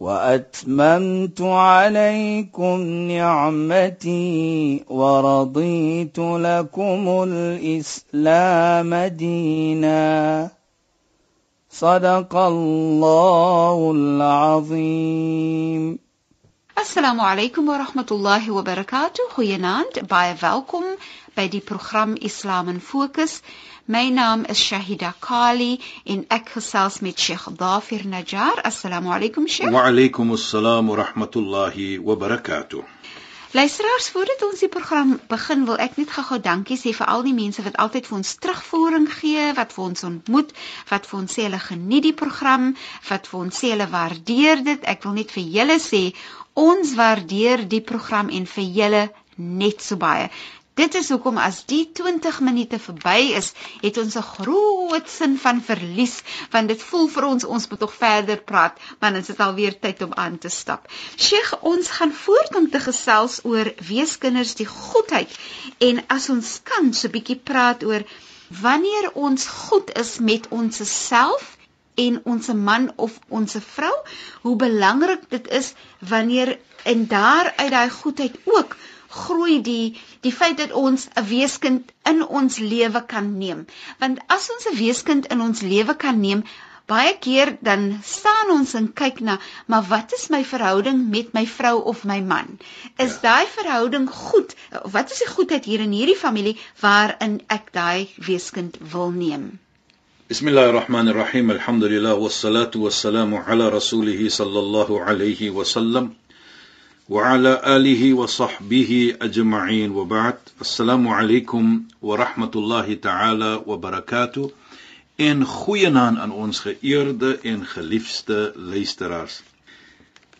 واتممت عليكم نعمتي ورضيت لكم الاسلام دينا صدق الله العظيم Assalamu alaykum wa rahmatullahi wa barakatuh. Goeienaand, baie welkom by die program Islam in Fokus. My naam is Shahida Kali en ek gesels met Sheikh Dafir Najjar. Assalamu alaykum Sheikh. Wa alaykum assalam wa rahmatullahi wa barakatuh. Luisteraars, voordat ons die program begin, wil ek net gou-gou dankie sê vir al die mense wat altyd vir ons terugvoering gee, wat vir ons ontmoet, wat vir ons sê hulle geniet die program, wat vir ons sê hulle waardeer dit. Ek wil net vir julle sê Ons waardeer die program en vir julle net so baie. Dit is hoekom as die 20 minute verby is, het ons 'n groot sin van verlies, want dit voel vir ons ons moet nog verder praat, want dit is alweer tyd om aan te stap. Sheikh, ons gaan voort om te gesels oor weeskinders die goedheid en as ons kan so 'n bietjie praat oor wanneer ons goed is met ons self en ons man of ons vrou, hoe belangrik dit is wanneer en daar uit daai goedheid ook groei die die feit dat ons 'n weeskind in ons lewe kan neem. Want as ons 'n weeskind in ons lewe kan neem, baie keer dan staan ons en kyk na, maar wat is my verhouding met my vrou of my man? Is ja. daai verhouding goed? Wat is die goedheid hier in hierdie familie waarin ek daai weeskind wil neem? بسم الله الرحمن الرحيم الحمد لله والصلاة والسلام على رسوله صلى الله عليه وسلم وعلى آله وصحبه أجمعين وبعد السلام عليكم ورحمة الله تعالى وبركاته en goeienaand aan ons geëerde en geliefde luisteraars.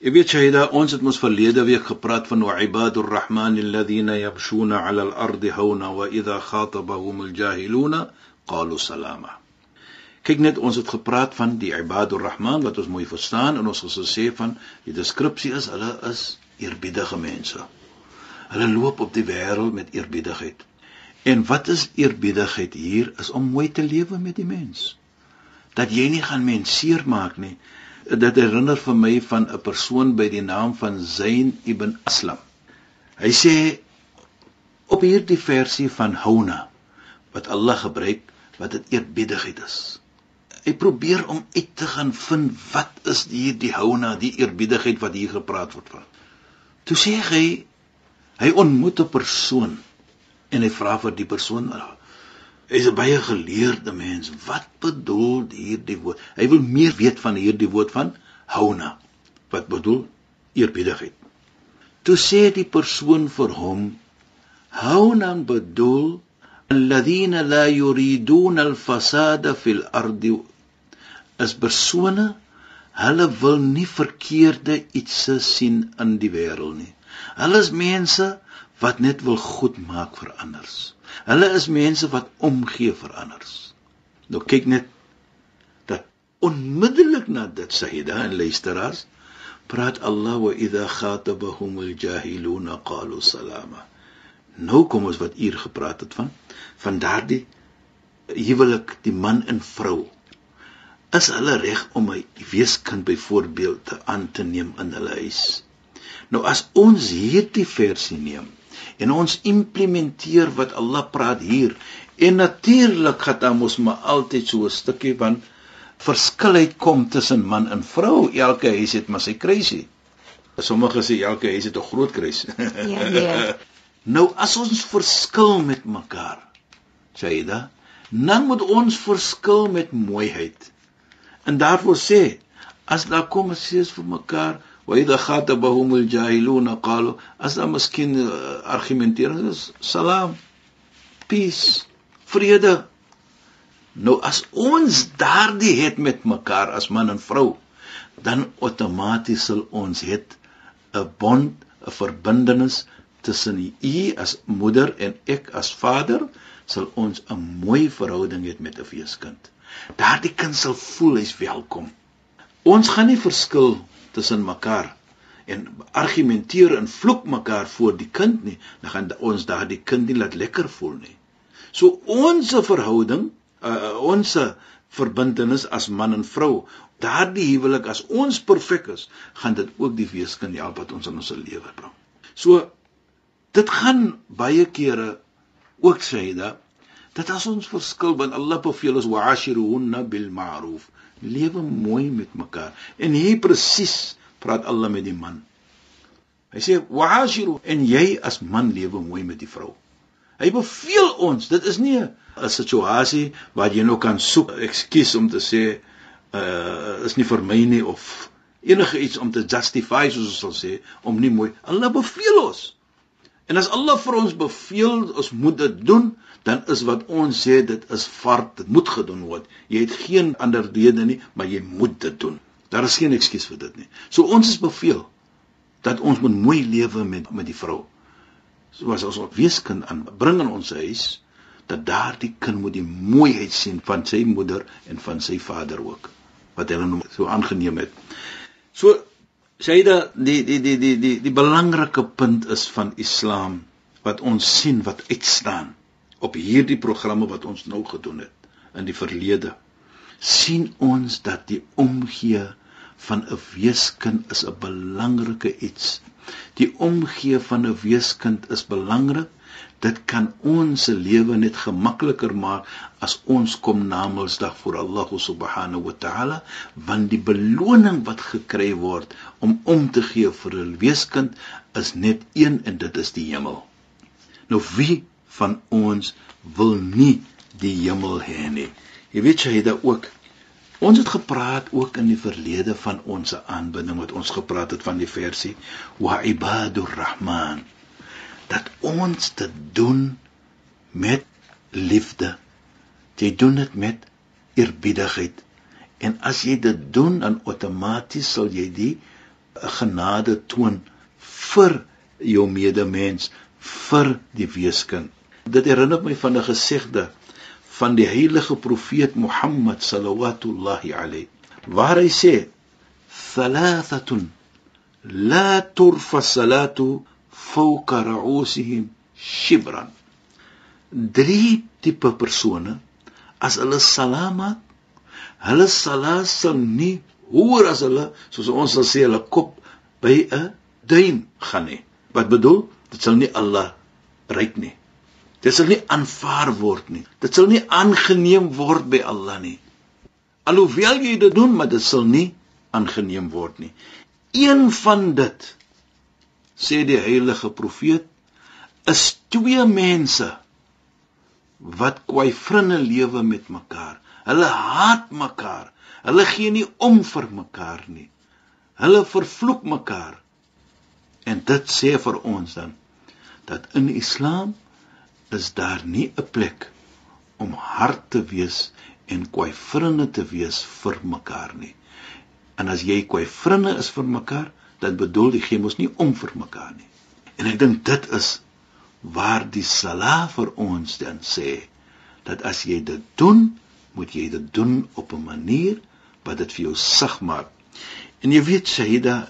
Ek weet Shaida, ons het mos verlede week gepraat van wa ibadur rahman alladhina yamshuna 'ala al-ardi hawna wa idha khatabahum al-jahiluna qalu salama. Kyk net, ons het gepraat van die Ibadur Rahman wat ons mooi verstaan en ons het gesê van die deskripsie is hulle is eerbiedige mense. Hulle loop op die wêreld met eerbiedigheid. En wat is eerbiedigheid hier is om mooi te lewe met die mens. Dat jy nie gaan mens seermaak nie. Dit herinner vir my van 'n persoon by die naam van Zain ibn Aslam. Hy sê op hierdie versie van Houna wat Allah gebruik wat dit eerbiedigheid is hy probeer om uit te gaan vind wat is hier die houna, die eerbiedigheid wat hier gepraat word van. Toe sê hy hy ontmoet 'n persoon en hy vra vir die persoon Hy's 'n baie geleerde mens. Wat bedoel hierdie woord? Hy wil meer weet van hierdie woord van houna wat bedoel eerbiedigheid. Toe sê die persoon vir hom: "Hounan bedoel alladhina la yuridun al-fasada fil ardi." Is persone hulle wil nie verkeerde iets sien in die wêreld nie. Hulle is mense wat net wil goed maak vir anders. Hulle is mense wat omgee vir anders. Nou kyk net dat onmiddellik na dit Sayyida en luisteraars praat Allah wa idha khatabahum al-jahilun qalu salama. Nou kom ons wat uur gepraat het van van daardie huwelik die man en vrou is hulle reg om 'n weeskind byvoorbeeld aan te neem in hulle huis. Nou as ons hierdie versie neem en ons implementeer wat Allah praat hier en natuurlik gaan daar mos maar altyd so 'n stukkie van verskilheid kom tussen man en vrou. Elke huis het maar sy kruisie. Sommige sê elke huis het 'n groot kruis. Ja, nee. Nou as ons verskil met mekaar, Shaida, dan moet ons verskil met mooiheid. En daarvoor sê as daar kom sê vir mekaar wa idha khatabahumul jahilun qalu as daar miskien uh, argumentering is salam peace vrede nou as ons daardie het met mekaar as man en vrou dan outomaties sal ons het 'n bond 'n verbintenis tussen u as moeder en ek as vader sal ons 'n mooi verhouding hê met 'n weeskind. Daardie kind sal voel hy's welkom. Ons gaan nie verskil tussen mekaar en argumenteer en vloek mekaar voor die kind nie, dan gaan ons daardie kind nie laat lekker voel nie. So ons verhouding, uh, ons verbintenis as man en vrou, daardie huwelik as ons perfek is, gaan dit ook die weeskind help wat ons in ons lewe bring. So dit gaan baie kere ook sê dat dat as ons verskil want Allah beveel ons wa'ashiruhunna bil ma'ruf lewe mooi met mekaar. En hier presies praat Allah met die man. Hy sê wa'ashiru en jy as man lewe mooi met die vrou. Hy beveel ons dit is nie 'n situasie waar jy nou kan soek ekskuus om te sê uh is nie vir my nie of enige iets om te justify soos ons sal sê om nie mooi. Allah beveel ons. En as Allah vir ons beveel ons moet dit doen, dan is wat ons sê dit is fard, dit moet gedoen word. Jy het geen ander rede nie, maar jy moet dit doen. Daar is geen ekskuus vir dit nie. So ons is beveel dat ons moet mooi lewe met met die vrou. Soos ons ook weeskind aan bring in ons huis dat daardie kind moet die mooiheid sien van sy moeder en van sy vader ook wat hulle so aangeneem het. So Shaida die die die die die die belangrike punt is van Islam wat ons sien wat uitstaan op hierdie programme wat ons nou gedoen het in die verlede sien ons dat die omgee van 'n weeskind is 'n belangrike iets. Die omgee van 'n weeskind is belangrik dit kan ons se lewe net gemakliker maak as ons kom na Mondsdag voor Allah subhanahu wa ta'ala want die beloning wat gekry word om om te gee vir 'n weeskind is net een en dit is die hemel. Nou wie van ons wil nie die hemel hê nie? Jy weet jy dit ook. Ons het gepraat ook in die verlede van ons aanbidding wat ons gepraat het van die versie wa ibadur rahman dat ons dit doen met liefde. Jy doen dit met eerbiedigheid. En as jy dit doen, dan outomaties sal jy die genade toon vir jou medemens, vir die weeskind. Dit herinner my van 'n gesegde van die heilige profeet Mohammed sallallahu alayhi waar hy sê: "Thalathatun la turfa salatu fawqa ru'usihim shibran. Drie tipe persone as hulle salama, hulle salat sal nie hoor as hulle soos ons sal sê hulle kop by 'n duim gaan nie. Wat bedoel? Dit sal nie Allah ryk nie. Dit sal nie aanvaar word nie. Dit sal nie aangeneem word by Allah nie. Alhoewel jy dit doen, maar dit sal nie aangeneem word nie. Een van dit sê die heilige profeet is twee mense wat kwai vriende lewe met mekaar. Hulle haat mekaar. Hulle gee nie om vir mekaar nie. Hulle vervloek mekaar. En dit sê vir ons dan dat in Islam is daar nie 'n plek om hard te wees en kwai vriende te wees vir mekaar nie. En as jy kwai vriende is vir mekaar, dan bedoel die gee mos nie om vir mekaar nie. En ek dink dit is waar die sala vir ons dan sê dat as jy dit doen, moet jy dit doen op 'n manier wat dit vir jou sug maak. En jy weet Shaida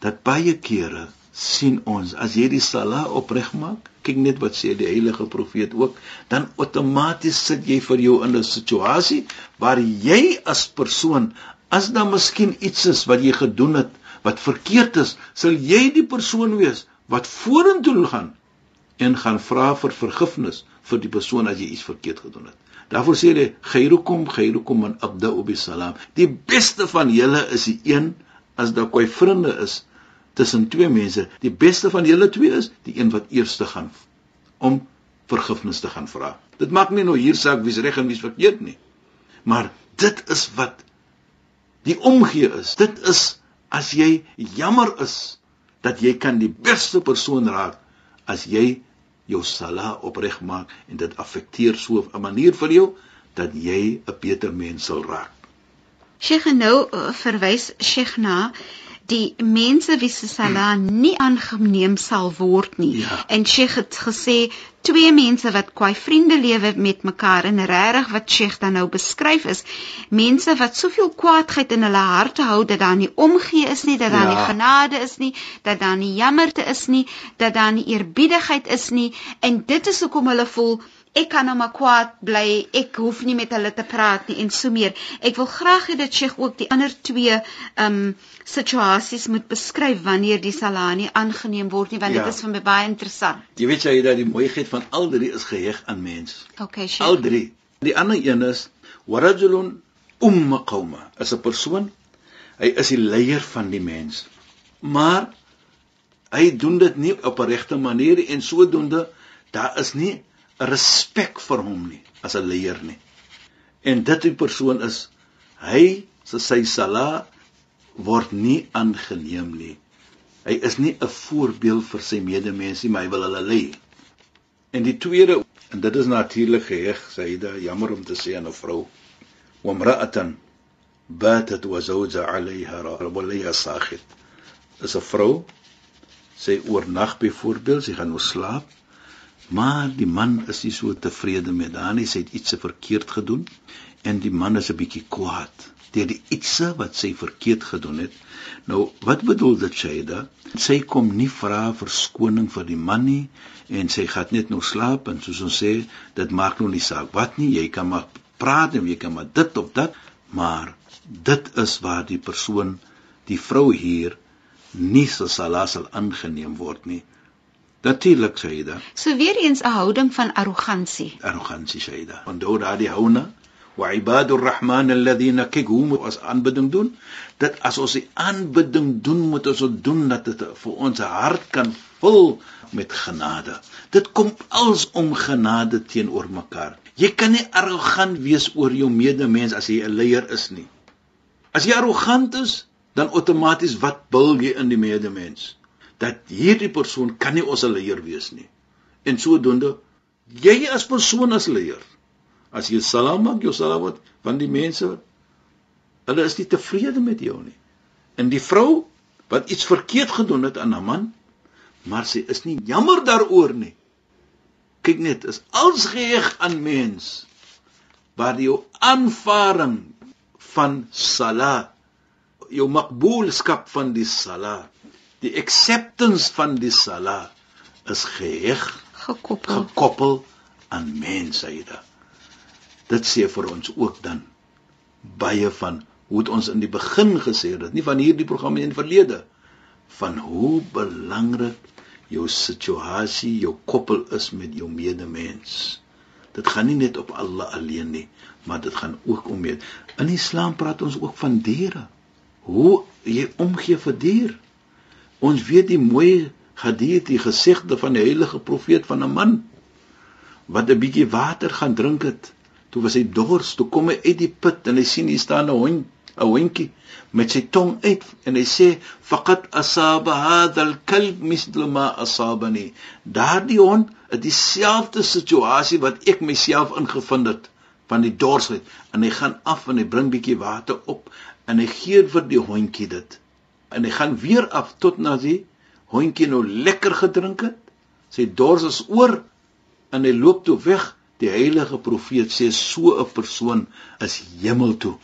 dat baie kere sien ons as jy die sala opreg maak, kyk net wat sê die heilige profeet ook, dan outomaties sit jy vir jou in 'n situasie waar jy as persoon as daar miskien iets is wat jy gedoen het wat verkeerd is, sal jy die persoon wees wat vorentoe gaan en gaan vra vir vergifnis vir die persoon as jy iets verkeerd gedoen het. Daarvoor sê hy: "Khairukum khairukum man abda'u bis salam." Die beste van julle is die een as daar kwai vriende is tussen twee mense. Die beste van julle twee is die een wat eerste gaan om vergifnis te gaan vra. Dit maak nie nou hier saak wie's reg en wie's verkeerd nie. Maar dit is wat die omgee is. Dit is as jy jammer is dat jy kan die beste persoon raak as jy jou sala opreg maak en dit affekteer so 'n manier vir jou dat jy 'n beter mens sal raak. Sheikh nou uh, verwys Sheikh na die mense wie se sala nie aangeneem sal word nie. Ja. En Sheikh het gesê twee mense wat kwai vriende lewe met mekaar en regtig wat Sheikh dan nou beskryf is mense wat soveel kwaadheid in hulle harte hou dat daar nie omgee is nie, dat daar Ja. nie genade is nie, dat daar nie jammerte is nie, dat daar nie eerbiedigheid is nie en dit is hoekom hulle voel ek kan nou maar kwaad bly, ek hoef nie met hulle te praat nie en so meer. Ek wil graag hê dat Sheikh ook die ander twee um situasies moet beskryf wanneer die salani aangeneem word nie want Ja. dit is vir my baie interessant. Jy weet jy dat die mooiheid van al drie is geheg aan mens. Okay, Sheikh. Al drie. Die ander een is warajulun umma qauma. Is 'n persoon. Hy is die leier van die mens. Maar hy doen dit nie op 'n regte manier nie en sodoende daar is nie respek vir hom nie as 'n leier nie. En dit die persoon is hy se sy sala word nie aangeneem nie. Hy is nie 'n voorbeeld vir sy medemens nie, maar hy wil hulle lei. En die tweede en dit is natuurlik geheg, Saida, jammer om te sê aan 'n vrou. Wamra'atan batat wa zawja 'alayha rabbaliha sakhit. Is 'n vrou sy oornag byvoorbeeld, sy gaan nou slaap, maar die man is nie so tevrede met haar nie, sy het iets verkeerd gedoen en die man is 'n bietjie kwaad deur die ietsie wat sy verkeerd gedoen het. Nou, wat bedoel dit Shaida? Sy kom nie vra verskoning vir die man nie en sy gaan net nou slaap en soos ons sê, dit maak nou nie saak wat nie, jy kan maar praat en jy kan maar dit of dat, maar dit is waar die persoon, die vrou hier nie so sala sal aangeneem word nie. Natuurlik Shaida, So weer eens 'n houding van arrogansie. arrogansie Shaida. Onthou daardie houna wa ibadur rahman alladhina kigum as aanbidding doen. Dat as ons die aanbidding doen moet ons dit doen dat dit vir ons hart kan vul met genade. Dit kom als om genade teenoor mekaar. Jy kan nie arrogant wees oor jou medemens as jy 'n leier is nie. As jy arrogant is dan outomaties wat bil jy in die medemens dat hierdie persoon kan nie ons leier wees nie. En sodoende jy as persoon as leier as jy salam maak jou salam word van die mense hulle is nie tevrede met jou nie. En die vrou wat iets verkeerd gedoen het aan 'n man maar sy is nie jammer daaroor nie. Kyk net is als geheg aan mens waar jou aanvaring van sala jou makboelskap van die sala die acceptance van die sala is geheg Gekoppel. gekoppel aan mensheid. Dit sê vir ons ook dan baie van hoe het ons in die begin gesê dit, nie van hierdie programme in die verlede van hoe belangrik jou situasie, jou koppel is met jou medemens. Dit gaan nie net op Allah alleen nie, maar dit gaan ook om mee. In Islam praat ons ook van diere. Hoe jy omgee vir dier. Ons weet die mooi hadith, die gesegde van die heilige profeet van 'n man wat 'n bietjie water gaan drink het. Toe was hy dors, toe kom hy uit die put en hy sien hier staan 'n hond, 'n hondjie met sy tong uit en hy sê faqat asaba hadha al-kalb misl ma asabani. Daardie hond het dieselfde situasie wat ek myself ingevind het van die dorsheid en hy gaan af en hy bring bietjie water op en hy gee vir die hondjie dit. En hy gaan weer af tot na die hondjie nou lekker gedrink het. Sy dors is oor en hy loop toe weg. Die heilige profeet sê so 'n persoon is hemel toe.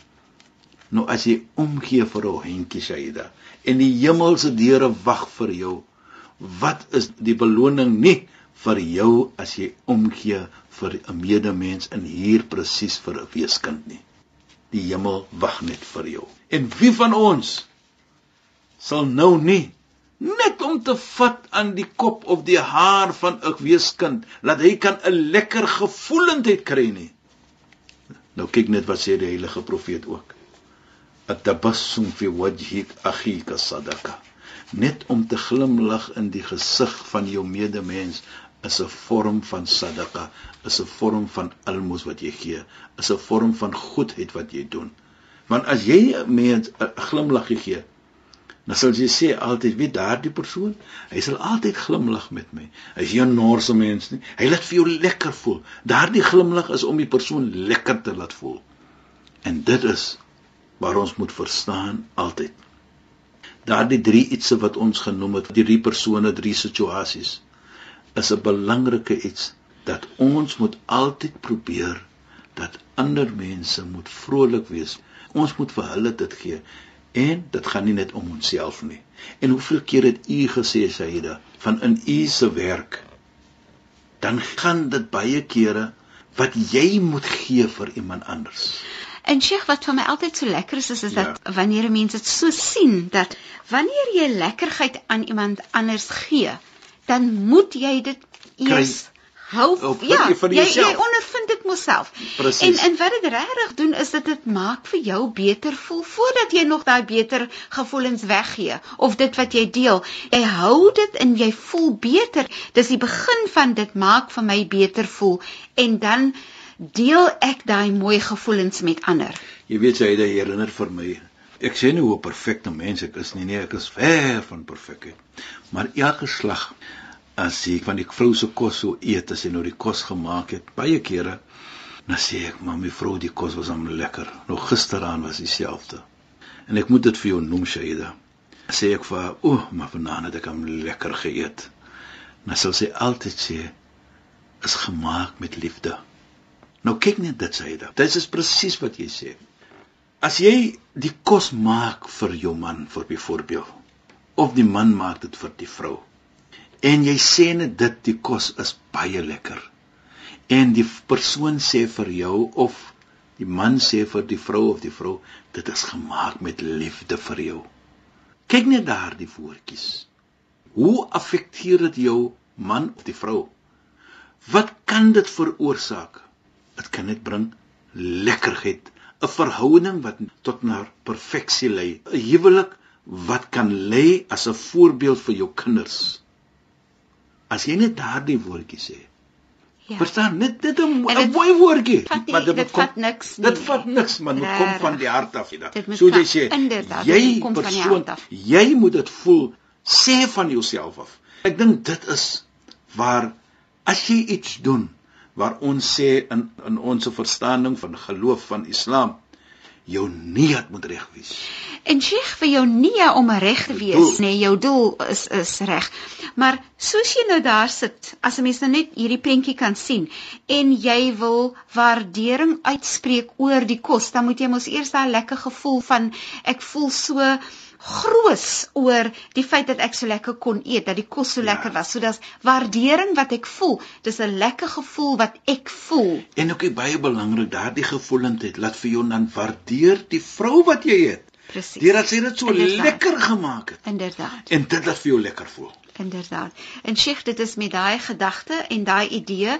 Nou as jy omgee vir 'n hondjie Shaida en die hemelse deure wag vir jou, wat is die beloning nie vir jou as jy omgee vir 'n medemens en hier presies vir 'n weeskind nie. Die hemel wag net vir jou. En wie van ons sal nou nie net om te vat aan die kop of die haar van 'n weeskind laat hy kan 'n lekker gevoelendheid kry nie. Nou kyk net wat sê die heilige profeet ook. At-tabassum fi wajhi akhika sadaqa. Net om te glimlag in die gesig van jou medemens is 'n vorm van sadaqa, is 'n vorm van almos wat jy gee, is 'n vorm van goedheid wat jy doen. Want as jy 'n mens 'n glimlag gee, dan sal jy sê altyd wie daardie persoon, hy sal altyd glimlag met my. Hy is nie 'n norse mens nie. Hy laat vir jou lekker voel. Daardie glimlag is om die persoon lekker te laat voel. En dit is waar ons moet verstaan altyd Daardie drie ietsie wat ons genoem het, die drie persone, drie situasies, is 'n belangrike iets dat ons moet altyd probeer dat ander mense moet vrolik wees. Ons moet vir hulle dit gee en dit gaan nie net om onsself nie. En hoeveel keer het u gesê Saida van in u se werk dan gaan dit baie kere wat jy moet gee vir iemand anders. En Sheikh wat vir my altyd so lekker is is, is dat ja. wanneer mense dit so sien dat wanneer jy lekkerheid aan iemand anders gee, dan moet jy dit eers Kry, hou op, ja jy jy ondervind dit myself. En en wat dit regtig doen is dat dit maak vir jou beter voel voordat jy nog daai beter gevoelens weggee of dit wat jy deel. Jy hou dit en jy voel beter. Dis die begin van dit maak vir my beter voel. En dan deel ek daai mooi gevoelens met ander. Jy weet jy dit herinner vir my ek sê nie hoe perfekte mens ek is nie nee ek is ver van perfekheid maar elke slag as ek van die vrou se kos sou eet as sy nou die kos gemaak het baie kere dan sê ek maar my vrou die kos was hom lekker. Nog gisteraan was dieselfde. En ek moet dit vir jou noem Shaida. Sê ek vir o oh, maar vanaand het ek hom lekker geëet. Dan sal sy altyd sê is gemaak met liefde. Nou kyk net dit Shaida. Dit is presies wat jy sê. As jy die kos maak vir jou man vir byvoorbeeld of die man maak dit vir die vrou en jy sê net dit die kos is baie lekker. En die persoon sê vir jou of die man sê vir die vrou of die vrou dit is gemaak met liefde vir jou. Kyk net daardie woordjies. Hoe affekteer dit jou man of die vrou? Wat kan dit veroorsaak? Dit kan net bring lekkerheid, 'n verhouding wat tot na perfeksie lei, 'n huwelik wat kan lei as 'n voorbeeld vir jou kinders. As jy net daardie woordjie sê. Ja. Verstaan, net dit 'n mooi woordjie, maar dit, dit kom, vat niks nie. Dit vat niks, man, dit kom van die hart af, ja. So jy sê, jy kom van die hart af. Jy moet dit voel sê van jouself af. Ek dink dit is waar as jy iets doen waar ons sê in in ons verstaaning van geloof van Islam jou niat moet reg wees. En Sheikh vir jou nie om reg te wees nie, jou doel is is reg. Maar soos jy nou daar sit, as 'n mens nou net hierdie prentjie kan sien en jy wil waardering uitspreek oor die kos, dan moet jy mos eers daai lekker gevoel van ek voel so groot oor die feit dat ek so lekker kon eet, dat die kos so ja. lekker was. So dis waardering wat ek voel. Dis 'n lekker gevoel wat ek voel. En ook baie belangrik, daardie gevoelendheid laat vir jou dan waardeer die vrou wat jy het. Presies. Deurdat sy dit so Inderdaad. lekker gemaak het. Inderdaad. En dit laat vir jou lekker voel. Inderdaad. En Sheikh, dit is met daai gedagte en daai idee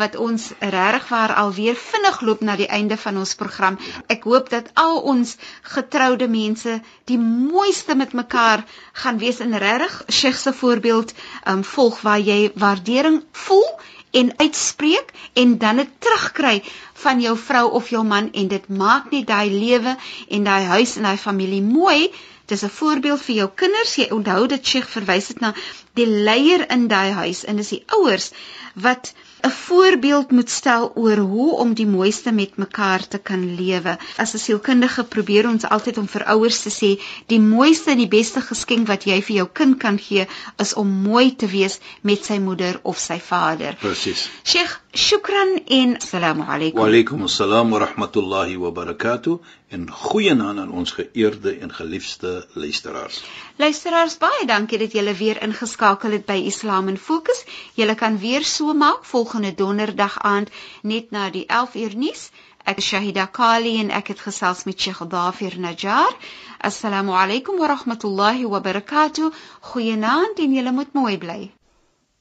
wat ons regtig waar alweer vinnig loop na die einde van ons program. Ek hoop dat al ons getroude mense die mooiste met mekaar gaan wees in regtig Sheikh se voorbeeld um volg waar jy waardering voel en uitspreek en dan dit terugkry van jou vrou of jou man en dit maak net daai lewe en daai huis en daai familie mooi Dis 'n voorbeeld vir jou kinders. Jy onthou dit Sheikh verwys dit na die leier in daai huis en dis die ouers wat 'n voorbeeld moet stel oor hoe om die mooiste met mekaar te kan lewe. As 'n sielkundige probeer ons altyd om vir ouers te sê, die mooiste en die beste geskenk wat jy vir jou kind kan gee, is om mooi te wees met sy moeder of sy vader. Presies. Sheikh, shukran en assalamu alaykum. Wa alaykum assalam wa rahmatullahi wa barakatuh en goeienaand aan ons geëerde en geliefde luisteraars. Luisteraars, baie dankie dat julle weer ingeskakel het by Islam in Fokus. Julle kan weer so maak volgende donderdag aand net na die 11 uur nuus. Ek is Shahida Kali en ek het gesels met Sheikh Dafir Najjar. Assalamu alaykum wa rahmatullahi wa barakatuh. Goeienaand en julle moet mooi bly.